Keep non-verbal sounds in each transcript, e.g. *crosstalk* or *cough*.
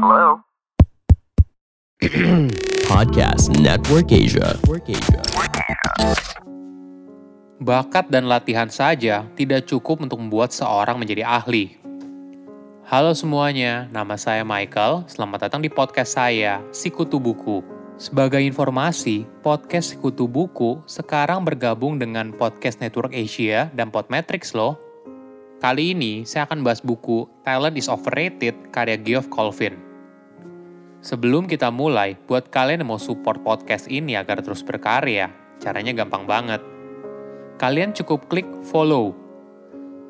Hello? *clears throat* Podcast Network Asia. Bakat dan latihan saja tidak cukup untuk membuat seorang menjadi ahli. Halo semuanya, nama saya Michael. Selamat datang di podcast saya, Sikutu Buku. Sebagai informasi, podcast Sikutu Buku sekarang bergabung dengan Podcast Network Asia dan Podmetrics loh. Kali ini saya akan bahas buku Talent is Overrated karya Geoff Colvin. Sebelum kita mulai, buat kalian yang mau support podcast ini agar terus berkarya, caranya gampang banget. Kalian cukup klik follow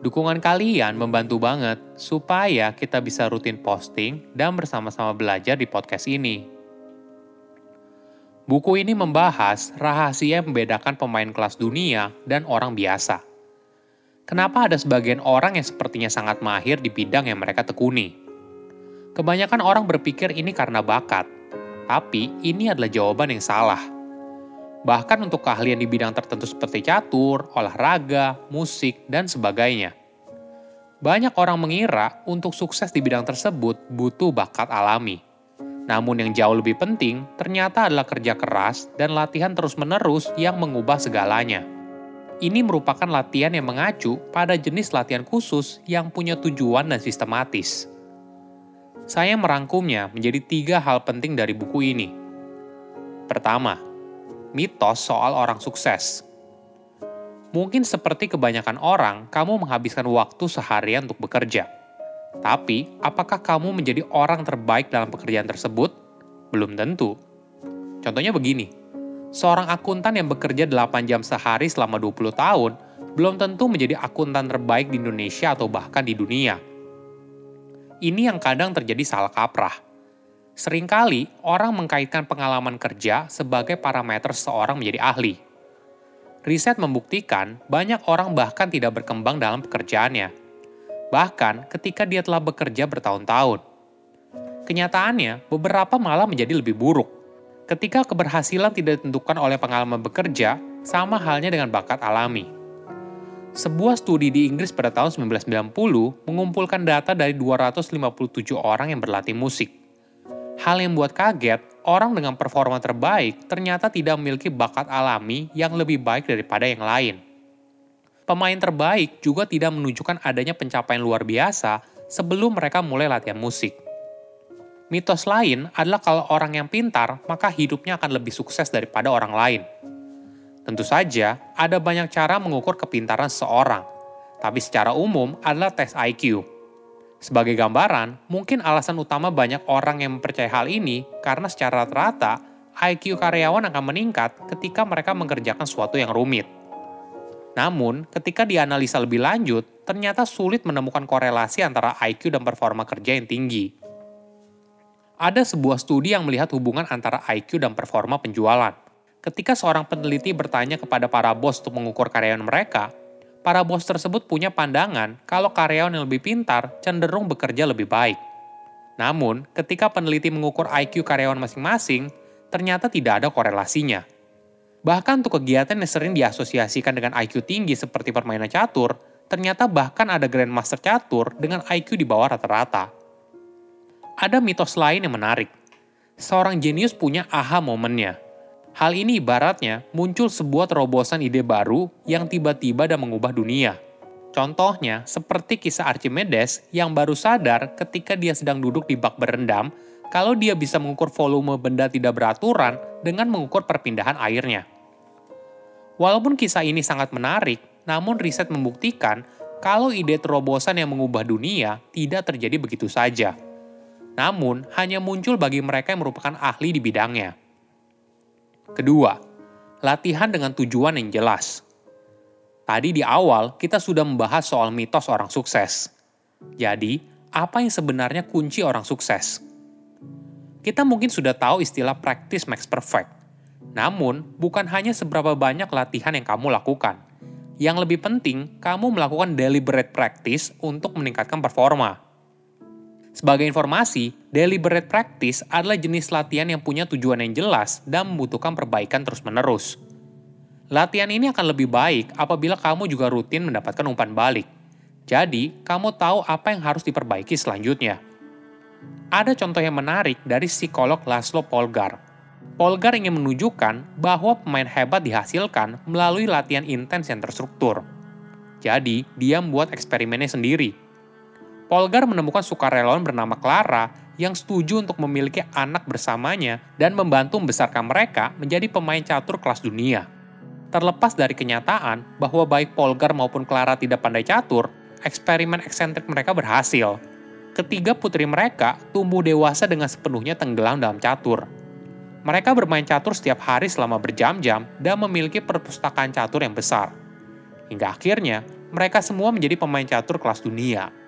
Dukungan kalian membantu banget supaya kita bisa rutin posting dan bersama-sama belajar di podcast ini. Buku ini membahas rahasia membedakan pemain kelas dunia dan orang biasa. Kenapa ada sebagian orang yang sepertinya sangat mahir di bidang yang mereka tekuni? Kebanyakan orang berpikir ini karena bakat, tapi ini adalah jawaban yang salah. Bahkan untuk keahlian di bidang tertentu seperti catur, olahraga, musik, dan sebagainya. Banyak orang mengira untuk sukses di bidang tersebut butuh bakat alami. Namun yang jauh lebih penting ternyata adalah kerja keras dan latihan terus-menerus yang mengubah segalanya. Ini merupakan latihan yang mengacu pada jenis latihan khusus yang punya tujuan dan sistematis. Saya merangkumnya menjadi tiga hal penting dari buku ini. Pertama, mitos soal orang sukses. Mungkin seperti kebanyakan orang, kamu menghabiskan waktu seharian untuk bekerja. Tapi, apakah kamu menjadi orang terbaik dalam pekerjaan tersebut? Belum tentu. Contohnya begini, seorang akuntan yang bekerja 8 jam sehari selama 20 tahun, belum tentu menjadi akuntan terbaik di Indonesia atau bahkan di dunia. Ini yang kadang terjadi salah kaprah. Seringkali orang mengkaitkan pengalaman kerja sebagai parameter seorang menjadi ahli. Riset membuktikan banyak orang bahkan tidak berkembang dalam pekerjaannya. Bahkan ketika dia telah bekerja bertahun-tahun. Kenyataannya, beberapa malah menjadi lebih buruk. Ketika keberhasilan tidak ditentukan oleh pengalaman bekerja, sama halnya dengan bakat alami. Sebuah studi di Inggris pada tahun 1990 mengumpulkan data dari 257 orang yang berlatih musik. Hal yang membuat kaget, orang dengan performa terbaik ternyata tidak memiliki bakat alami yang lebih baik daripada yang lain. Pemain terbaik juga tidak menunjukkan adanya pencapaian luar biasa sebelum mereka mulai latihan musik. Mitos lain adalah kalau orang yang pintar, maka hidupnya akan lebih sukses daripada orang lain. Tentu saja, ada banyak cara mengukur kepintaran seseorang, tapi secara umum adalah tes IQ. Sebagai gambaran, mungkin alasan utama banyak orang yang mempercayai hal ini karena secara rata-rata IQ karyawan akan meningkat ketika mereka mengerjakan sesuatu yang rumit. Namun, ketika dianalisa lebih lanjut, ternyata sulit menemukan korelasi antara IQ dan performa kerja yang tinggi. Ada sebuah studi yang melihat hubungan antara IQ dan performa penjualan. Ketika seorang peneliti bertanya kepada para bos untuk mengukur karyawan mereka, para bos tersebut punya pandangan kalau karyawan yang lebih pintar cenderung bekerja lebih baik. Namun, ketika peneliti mengukur IQ karyawan masing-masing, ternyata tidak ada korelasinya. Bahkan untuk kegiatan yang sering diasosiasikan dengan IQ tinggi seperti permainan catur, ternyata bahkan ada Grandmaster catur dengan IQ di bawah rata-rata. Ada mitos lain yang menarik. Seorang jenius punya aha momennya. Hal ini ibaratnya muncul sebuah terobosan ide baru yang tiba-tiba dan mengubah dunia. Contohnya, seperti kisah Archimedes yang baru sadar ketika dia sedang duduk di bak berendam, kalau dia bisa mengukur volume benda tidak beraturan dengan mengukur perpindahan airnya. Walaupun kisah ini sangat menarik, namun riset membuktikan kalau ide terobosan yang mengubah dunia tidak terjadi begitu saja namun hanya muncul bagi mereka yang merupakan ahli di bidangnya. Kedua, latihan dengan tujuan yang jelas. Tadi di awal kita sudah membahas soal mitos orang sukses. Jadi, apa yang sebenarnya kunci orang sukses? Kita mungkin sudah tahu istilah practice makes perfect. Namun, bukan hanya seberapa banyak latihan yang kamu lakukan. Yang lebih penting, kamu melakukan deliberate practice untuk meningkatkan performa. Sebagai informasi, deliberate practice adalah jenis latihan yang punya tujuan yang jelas dan membutuhkan perbaikan terus-menerus. Latihan ini akan lebih baik apabila kamu juga rutin mendapatkan umpan balik. Jadi, kamu tahu apa yang harus diperbaiki selanjutnya. Ada contoh yang menarik dari psikolog Laszlo Polgar. Polgar ingin menunjukkan bahwa pemain hebat dihasilkan melalui latihan intens yang terstruktur. Jadi, dia membuat eksperimennya sendiri. Polgar menemukan sukarelawan bernama Clara yang setuju untuk memiliki anak bersamanya dan membantu membesarkan mereka menjadi pemain catur kelas dunia. Terlepas dari kenyataan bahwa baik Polgar maupun Clara tidak pandai catur, eksperimen eksentrik mereka berhasil. Ketiga putri mereka tumbuh dewasa dengan sepenuhnya tenggelam dalam catur. Mereka bermain catur setiap hari selama berjam-jam dan memiliki perpustakaan catur yang besar. Hingga akhirnya, mereka semua menjadi pemain catur kelas dunia.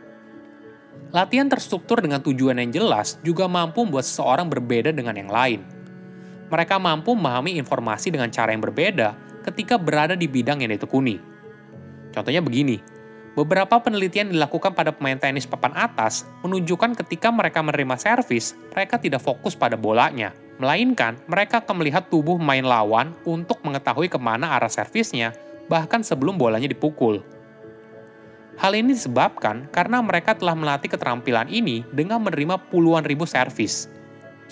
Latihan terstruktur dengan tujuan yang jelas juga mampu membuat seseorang berbeda dengan yang lain. Mereka mampu memahami informasi dengan cara yang berbeda ketika berada di bidang yang ditekuni. Contohnya begini, beberapa penelitian dilakukan pada pemain tenis papan atas menunjukkan ketika mereka menerima servis, mereka tidak fokus pada bolanya, melainkan mereka akan melihat tubuh pemain lawan untuk mengetahui ke mana arah servisnya, bahkan sebelum bolanya dipukul. Hal ini disebabkan karena mereka telah melatih keterampilan ini dengan menerima puluhan ribu servis.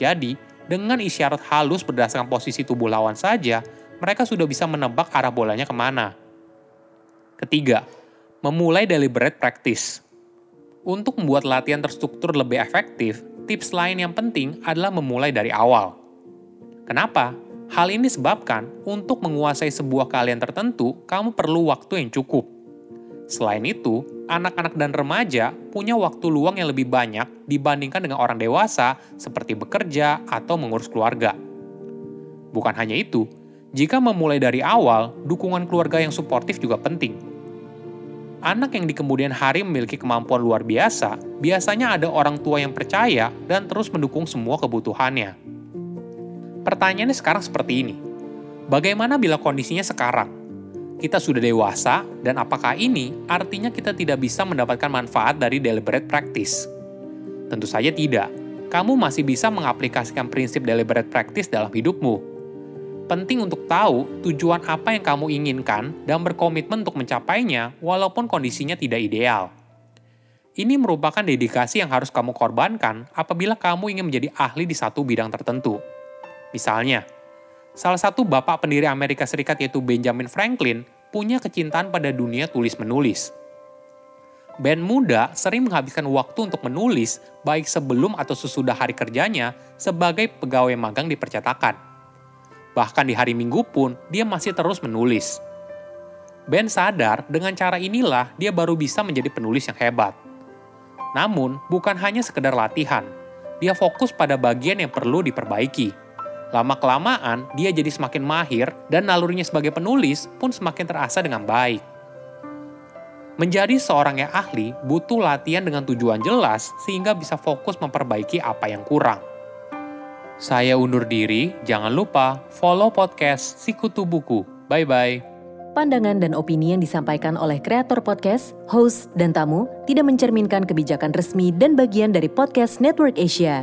Jadi, dengan isyarat halus berdasarkan posisi tubuh lawan saja, mereka sudah bisa menebak arah bolanya ke mana. Ketiga, memulai deliberate practice. Untuk membuat latihan terstruktur lebih efektif, tips lain yang penting adalah memulai dari awal. Kenapa? Hal ini disebabkan untuk menguasai sebuah kalian tertentu, kamu perlu waktu yang cukup. Selain itu, anak-anak dan remaja punya waktu luang yang lebih banyak dibandingkan dengan orang dewasa seperti bekerja atau mengurus keluarga. Bukan hanya itu, jika memulai dari awal, dukungan keluarga yang suportif juga penting. Anak yang di kemudian hari memiliki kemampuan luar biasa, biasanya ada orang tua yang percaya dan terus mendukung semua kebutuhannya. Pertanyaannya sekarang seperti ini. Bagaimana bila kondisinya sekarang? Kita sudah dewasa, dan apakah ini artinya kita tidak bisa mendapatkan manfaat dari deliberate practice? Tentu saja tidak. Kamu masih bisa mengaplikasikan prinsip deliberate practice dalam hidupmu, penting untuk tahu tujuan apa yang kamu inginkan dan berkomitmen untuk mencapainya walaupun kondisinya tidak ideal. Ini merupakan dedikasi yang harus kamu korbankan apabila kamu ingin menjadi ahli di satu bidang tertentu. Misalnya, salah satu bapak pendiri Amerika Serikat yaitu Benjamin Franklin punya kecintaan pada dunia tulis-menulis. Ben muda sering menghabiskan waktu untuk menulis baik sebelum atau sesudah hari kerjanya sebagai pegawai magang di percetakan. Bahkan di hari Minggu pun, dia masih terus menulis. Ben sadar dengan cara inilah dia baru bisa menjadi penulis yang hebat. Namun, bukan hanya sekedar latihan. Dia fokus pada bagian yang perlu diperbaiki. Lama-kelamaan, dia jadi semakin mahir dan nalurinya sebagai penulis pun semakin terasa dengan baik. Menjadi seorang yang ahli butuh latihan dengan tujuan jelas sehingga bisa fokus memperbaiki apa yang kurang. Saya undur diri, jangan lupa follow podcast Sikutu Buku. Bye-bye. Pandangan dan opini yang disampaikan oleh kreator podcast, host, dan tamu tidak mencerminkan kebijakan resmi dan bagian dari podcast Network Asia.